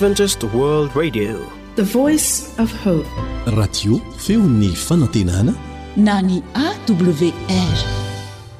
Adventist World Radio, the voice of hope. Radio feon'ny fanantenana na ny AWR.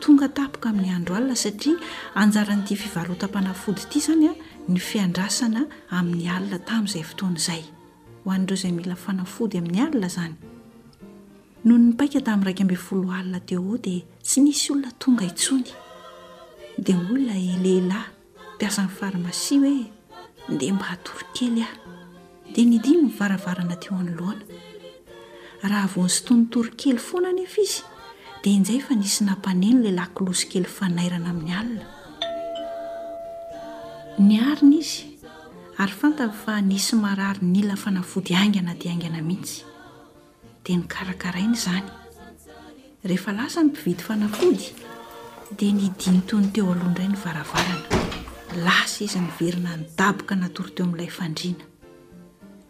Tonga tapoka amin'ny andro alina satria anjaran'ity fivarotam-panafody ity izany ny fiandrasana amin'ny alina tamin'izay fotoana izay. Ho an'ireo izay mila fanafody amin'ny alina izany. Nony nipaika tamin'ny iraika ambin'ny folo alina teo ho dia tsy nisy olona tonga intsony. Dia hoy ilay lehilahy. mpiasan'ny farmasia hoe ndeha mba hatory kely aho. Dia nidiany ny varavarana teo anoloana. Raha vao nisitony nitory kely foana anefa izy dia injay fa nisy nampaneno ilay lakolosy kely fanairana amin'ny alina. Niarina izy ary fantany fa nisy marary nila fanafody haingana dia haingana mihitsy. dia nokarakaraina izany. Rehefa lasa ny mpividy fanafody dia nidintony teo aloha indray ny varavarana. Lasa izy niverina nidaboka natory teo amin'ilay fandriana.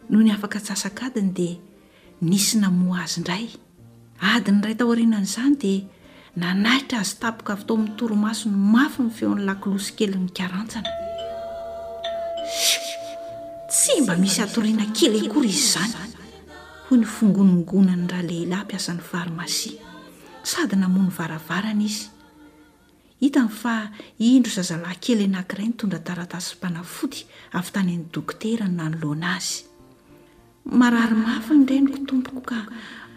Nony afaka antsasak'adiny dia nisy namoha azy indray. Adiny iray taorianan'izany dia Nanaitra azy tapoka avy tao amin'ny torimasony mafy ny feon'ny lakolosy kely nikarantsana. Tsy mba misy hatoriana kely akory izy izany, hoy ny fongonongonan'ny ralehilahy mpiasan'ny farmasia. Sady namoha ny varavarana izy. Hitany fa indro zazalahy kely anankiray nitondra taratasy sy fanafody avy tany amin'ny dokotera no nanoloana azy. Marary mafy ny reniko tompoko ka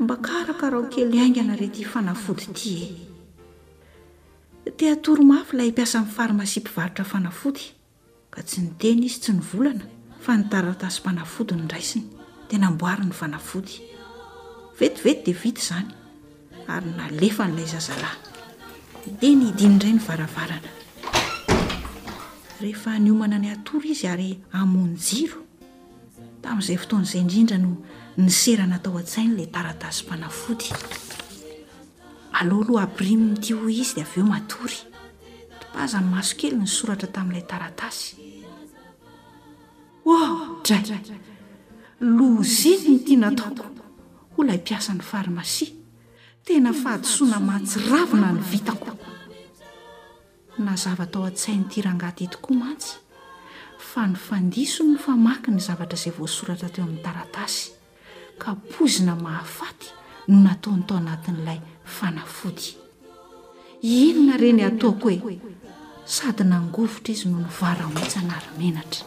mba karakarao kely haingana re ty fanafody ty e! Te hatory mafy ilay mpiasan'ny pharmacie mpivarotra fanafody ka tsy niteny izy tsy nivolana fa ny taratasim-panafody no raisiny dia namboary ny fanafody. Vetivety dia vita izany ary nalefany ilay zazalahy. Dia nidiany indray ny varavarana. Rehefa niomana ny hatory izy ary hamono jiro Tamin'izay fotoana izay indrindra no niserana tao an-tsainy ilay taratasim-panafody. Aleo aloha ampirimo ity hoy izy dia avy eo matory. Topazany maso kely ny soratra tamin'ilay taratasy. Oh, dray! Loziny ity nataoko, hoy ilay mpiasan'ny farmasia. Tena fahadisoana mahatsiravina no vitako. Nazava tao an-tsain'ity rangahy ity tokoa mantsy fa ny fandisony no famaky ny zavatra izay voasoratra teo amin'ny taratasy, ka poizina mahafaty no nataony tao anatin'ilay fanafody. Inona re ny ataoko e! Sady nangovitra izy no nivarahotsana ary menatra.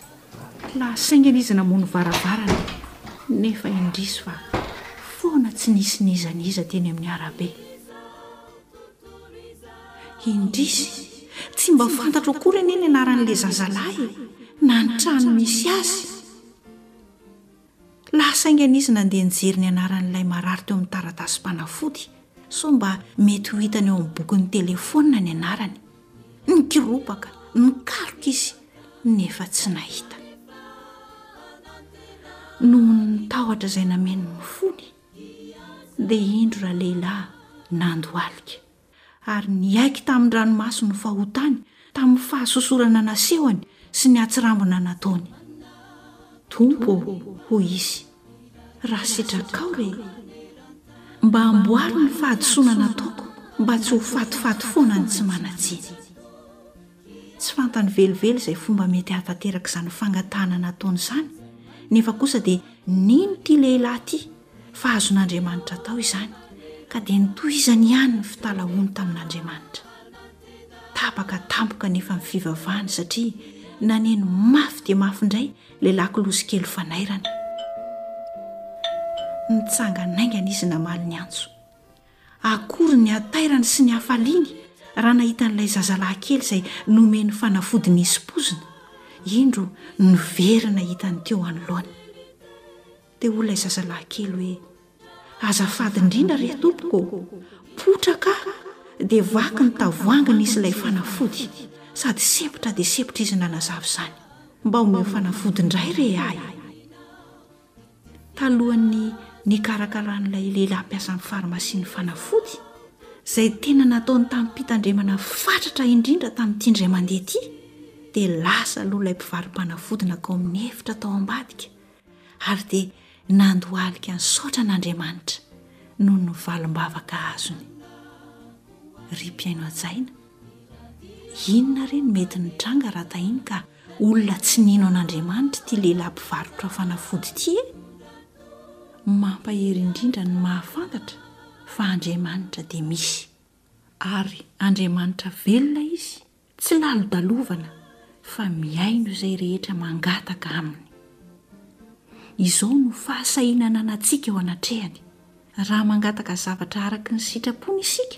Laha saingana izy namono varavarana, nefa indrisy fa foana tsy nisy n'iza n'iza teny amin'ny arabe. Indrisy, tsy mba fantatro akory anie ny anaran'ilay zazalahy e, na ny trano misy azy. Lasa haingana izy nandeha nijery ny anaran'ilay marary teo amin'ny taratasim-panafody, sao mba mety ho hitany ao amin'ny bokin'ny telefaonina ny anarany. Nikoropaka, nikaroka izy, nefa tsy nahita. Noho ny tahotra izay nameno ny fony, Dia indro ralehilahy nandohalika, ary niaiky tamin-dranomaso ny fahotany tamin'ny fahasosorana nasehony sy ny hatsirambina nataony. Tompo ô, hoy izy, raha sitrakao re, mba amboaro ny fahadisoana nataoko mba tsy ho fatifaty foana ny tsy manan-tsiny. Tsy fantany velively izay fomba mety hahatanteraka izany fangatahana nataony izany, nefa kosa dia nino ity lehilahy ity fa azon'Andriamanitra atao izany, ka dia nitohizany ihany ny fitalahoany tamin'Andriamanitra. Tapaka tampoka anefa ny fivavahany satria naneno mafy dia mafy indray ilay lakolosy kely fanairana. Nitsangana haingana izy namaly ny antso. Akory ny hatairany sy ny hafaliany raha nahita an'ilay zazalahy kely izay nomeny fanafody nisy poizina, indro niverina hitany teo anoloany. Dia hoy ilay zazalahy kely hoe, Azafady indrindra re tompoko ô, potraka aho dia vaky ny tavoahangy nisy ilay fanafody, sady sempotra dia sempotra izy nanazava izany. Mba omeo fanafody indray re ahy. talohan'ny nikarakaran'ilay lehilahy mpiasa amin'ny farmasia ny fanafody, izay tena nataony tamim-pitandremana fatratra indrindra tamin'ity indray mandeha ity, dia lasa aloha ilay mpivaro-panafody nankao amin'ny efitra tao ambadika, ary dia nandohalika nisaotra an'Andriamanitra noho ny valim-bavaka azony. Ry mpihaino hajaina, Inona re no mety nitranga raha tahiny ka olona tsy nino an'Andriamanitra ity lehilahy mpivarotra fanafody ity e? Mampahery indrindra ny mahafantatra fa Andriamanitra dia misy. Ary Andriamanitra velona Izy, tsy lalodalovana fa mihaino izay rehetra mangataka Aminy. Izao no fahasahiana ananantsika eo anatrehany, raha mangataka zavatra araka ny sitrapony isika,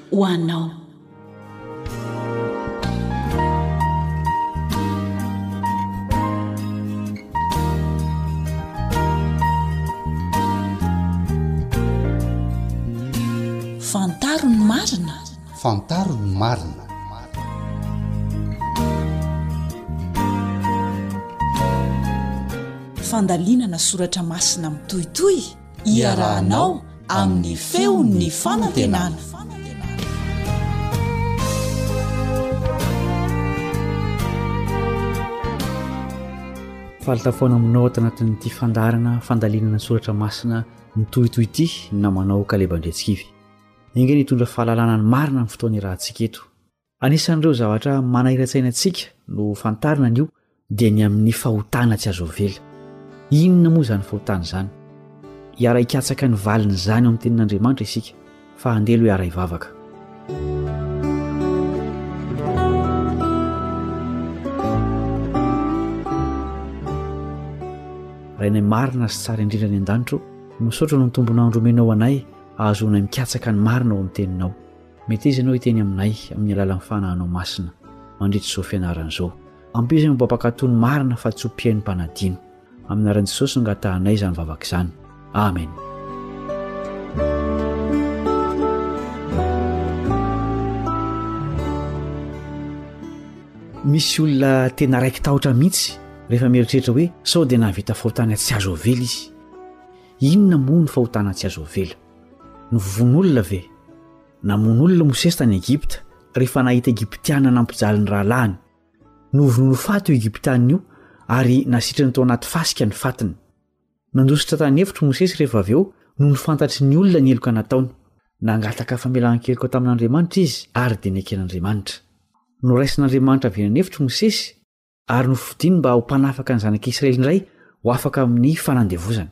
ho anao. Fantaro ny marina. Fantaro ny marina. fandalinana soratra masina mitohitohy iarahanao amin'ny feon'ny fanantenana. Faly tafaona aminao ato anatin'ity fandarana fandalinana soratra masina mitohitohy ity namanao Kaleba Andriantsikivy. Engeny hitondra fahalalana ny marina amin'ny fotoana irahantsika eto. Anisan'ireo zavatra manahira-tsaina antsika no fantarina anio dia ny amin'ny fahotana tsy azo avela. Inona moa izany fahotana izany? Hiara-hikatsaka ny valin'izany ao amin'ny tenin'Andriamanitra isika fa handeha aloha hiara-hivavaka. Rainay marina sy tsara indrindra any an-danitro, misaotra noho ny tombon'andro omenao anay ahazoanay mikatsaka ny marina ao amin'ny teninao. Meteza ianao hiteny aminay amin'ny alalan'ny fanahinao masina mandritra izao fianarana izao. Ampiza ny mpampakato ny marina fa tsy ho mpihaino mpanadino. Amin'ny anaran'i Jesosy angatahanay izany vavaka izany. Amen. misy olona tena raiky tahotra mihitsy rehefa mieritreritra hoe sao dia nahavita fahotana tsy azo avela izy inona moa ny fahotana tsy azo avela Novono olona ve? Namono olona Mosesy tany Egypta rehefa nahita Egyptiana nampijaly ny rahalahiny. Novonoiny ho faty io Egyptiana io ary nasitrany tao anaty fasika ny fatiny. Nandositra tany efitro Mosesy rehefa avy eo nony fantatry ny olona ny heloka nataony. Nangataka famelan-keloka tamin'Andriamanitra izy ary dia neken'Andriamanitra. Noraisin'Andriamanitra avy eny an'efitro Mosesy ary nofidiny mba ho mpanafaka ny zanak'Israely indray ho afaka amin'ny fanandevozana.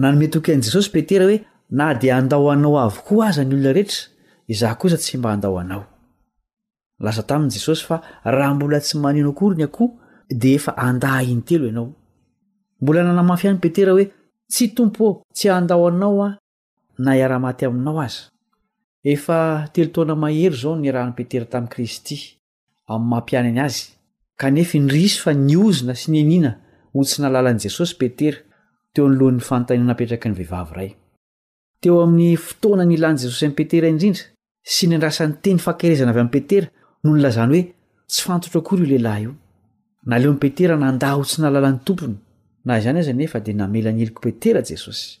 Nanome toky an'i Jesosy Petera hoe, Na dia handao anao avokoa aza ny olona rehetra, izaho kosa tsy mba handao anao. Nilaza taminy Jesosy fa raha mbola tsy maneno akory ny akoho, dia efa handaha intelo ianao. Mbola nanamafy ihany Petera hoe, Tsy Tompo ô, tsy handao anao aho na hiara-maty aminao aza. Efa telo taona mahery izao no niarahan'i Petera tamin'i Kristy. amin'ny maha mpianany azy, kanefa indrisy fa nihozona sy niniana ho tsy nalalan'i Jesosy Petera teo anoloan'ny fanontaniana napetraky ny vehivavy iray. Teo amin'ny fotoana nilan'i Jesosy an'i Petera indrindra sy niandrasany teny fankaherezana avy amin'i Petera no nilazany hoe tsy fantotro akory io lehilahy io. Naleon'i Petera nandà ho tsy nalala ny Tompony. Na izany aza anefa dia namela ny heloky Petera Jesosy.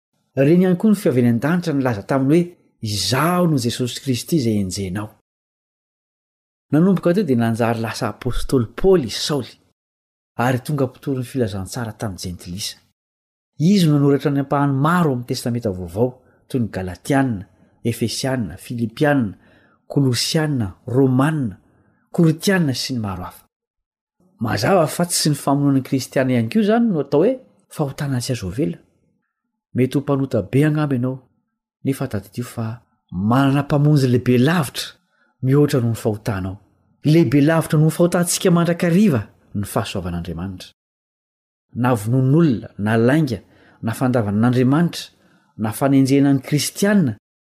Reny ihany koa ny fiaviany an-danitra nilaza taminy hoe izaho no Jesosy Kristy izay enjehinao. Nanomboka teo dia nanjary lasa apostoly Paoly i Saoly ary tonga mpitory ny filazantsara tamin'ny jentilisa. Izy no nanoratra ny ampahany maro amin'ny Testamenta Vaovao toy ny Galatiana, Efesiana, Filipiana, Kolosiana, Romana, Korintiana sy ny maro hafa. Mazava fa tsy ny famonoan'ny kristiana ihany koa izany no atao hoe fahotana tsy azo velona. Mety ho mpanota be angamba ianao, nefa tadidio fa manana mpamonjy lehibe lavitra mihoatra noho ny fahotanao. Lehibe lavitra noho ny fahotantsika mandrakariva ny fahasoavan'Andriamanitra. Na vonoan'olona, na lainga, na fandavanan'Andriamanitra, na fanenjehana ny kristiana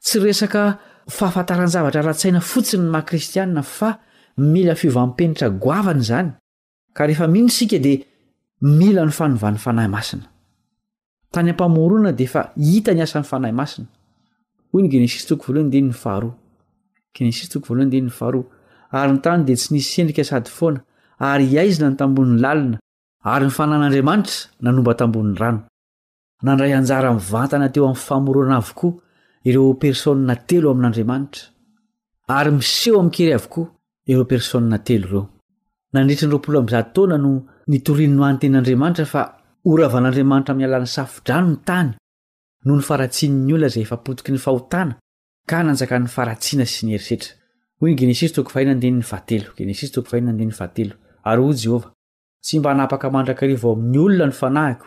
Tsy resaka fahafantaran-javatra ara-tsaina fotsiny ny maha kristiana fa mila fiovam-penitra goavana izany ka rehefa mino isika dia mila ny fanovan'ny fanahy masina. Tany am-pamorona dia efa hita ny asan'ny fanahy masina. Hoy ny Genesisy toko voalohany dia ny faharoa. Genesisy toko voalohany dia ny faharoa. Ary ny tany dia tsy nisy sendrika sady foana ary hiaizina ny tambonin'ny lalina ary ny fanan'Andriamanitra nanomba tambonin'ny rano. Nandray anjara mivantana teo amin'ny famorona avokoa ireo persona telo amin'Andriamanitra, ary miseho amin-kery avokoa ireo persona telo ireo. Nandritry ny roapolo amby zato taona no nitorian'ny noany teny Andriamanitra fa horavan'Andriamanitra amin'ny alalan'ny safodrano ny tany noho ny faharatsian'ny olona izay efa potiky ny fahotana ka nanjakan'ny faharatsiana sy ny herisetra. Hoy ny Genesisy toko fahina andininy fahatelo, Genesisy toko fahina andininy fahatelo, Ary hoy Jehovah, Tsy mba hanapaka mandrakariva ao amin'ny olona ny fanahiko,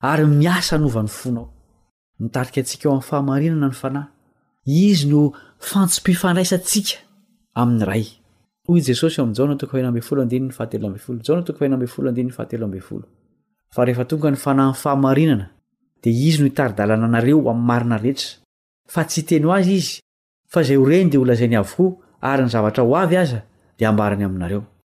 ary miasa hanova ny fonao. Mitarika antsika eo amin'ny fahamarinana ny Fanahy. Izy no fantsom-pifandraisantsika amin'ny Ray. Hoy Jesosy ao amin'ny Jaona toko fahirambin'ny folo andininy fahatelo ambin'ny folo. Jaona toko fahirambin'ny folo andininy fahatelo ambin'ny folo. Fa rehefa tonga ny Fanahin'ny fahamarinana, dia Izy no hitari-dalana anareo amin'ny marina rehetra. Fa tsy hiteny ho azy Izy, fa izay ho reny dia holazainy avokoa, ary ny zavatra ho avy aza dia hambarany aminareo.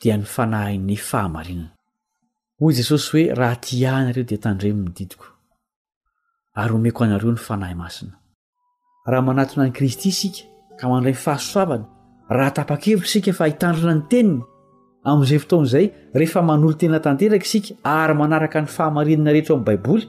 dia ny fanahin'ny fahamarinana. Hoy Jesosy hoe, Raha tia Ahy ianareo dia tandremo ny didiko, ary homeko anareo ny Fanahy Masina. Raha manatona an'i Kristy isika ka mandray fahasoavana, raha tapa-kevitra isika fa hitandrina ny teniny, amin'izay fotoana izay, rehefa manolo-tena tanteraka isika ary manaraka ny fahamarinana rehetra ao amin'ny Baiboly,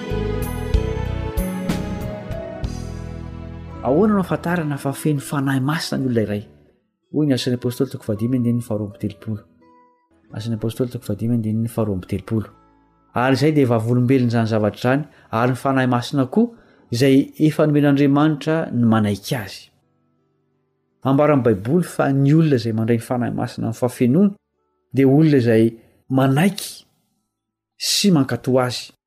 Ahoana no ahafantarana fa feno fanahy masina ny olona iray? Hoy ny Asan'ny Apôstôly toko fahadimy andininy faharoa amby telopolo. Asan'ny Apôstôly toko fahadimy andininy faharoa amby telopolo. Ary izay dia vavolombelona izany zavatra izany, ary ny fanahy masina koa izay efa nomen'Andriamanitra ny manaiky azy. Ambaran'ny Baiboly fa ny olona izay mandray ny fanahy masina amin'ny fahafenoany dia olona izay manaiky sy mankatò azy.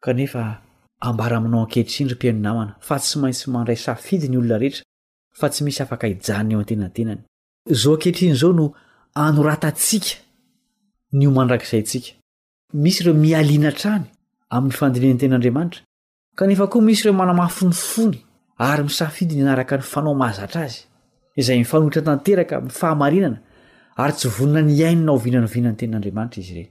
Kanefa ambara aminao ankehitriny, ry mpino namana, fa tsy maintsy mandray safidy ny olona rehetra, fa tsy misy afaka hijanona eo antenatenany. Izao ankehitriny izao no anoratantsika ny ho mandrakizaintsika. Misy ireo mialina hatrany amin'ny fandinihan'ny Tenin'Andriamanitra, kanefa koa misy ireo manamafy ny fony ary misafidy ny hanaraka ny fanao mahazatra azy, izay mifanohitra tanteraka amin'ny fahamarinana, ary tsy vonona ny hiaina na oviana na oviana ny Tenin'Andriamanitra izy ireny.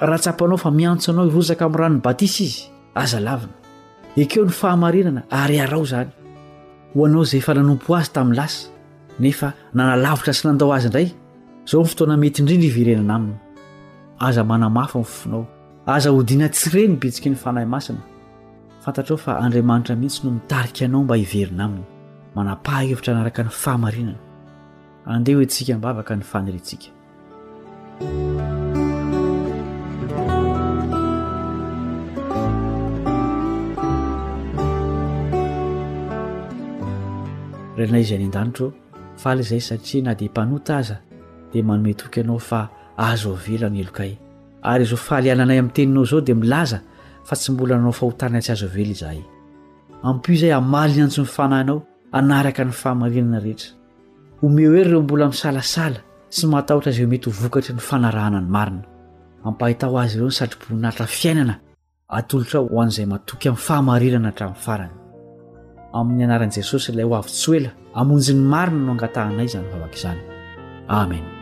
Raha tsapanao fa miantso anao hirozaka amin'ny ranon'ny batisa izy, aza lavina. Ekeo ny fahamarinana ary arao izany. Ho anao izay efa nanompo azy tamin'ny lasa, nefa nanalavitra sy nandao azy indray, izao ny fotoana mety indrindra hiverenana aminy. Aza manamafy ny fonao. Aza hodiana tsy re ny bitsiky ny Fanahy Masina. Fantatrao fa Andriamanitra mihitsy no mitarika anao mba hiverina aminy. Manam-paha hevitra hanaraka ny fahamarinana. Andeha ho entintsika am-bavaka ny faniriantsika. Renay izay any an-danitro, faly izay satria na dia mpanota aza dia manome toky anao fa azo avela ny helokay. Ary izao fahaliananay amin'ny teninao izao dia milaza fa tsy mbola nanao fahotana tsy azo avela izahay. Ampio izay hamaly ny antson'ny fanahinao hanaraka ny fahamarinana rehetra. Omeo hery ireo mbola misalasala sy matahotra izay mety ho vokatry ny fanarahana ny marina. Ampahitaho azy ireo ny satroboninahitra fiainana atolotra ho an'izay matoky amin'ny fahamarinana hatramin'ny farany. Amin'ny anaran'i Jesosy ilay ho avy tsy ho ela hamonjy ny marina no angatahanay izany vavaka izany. Amen.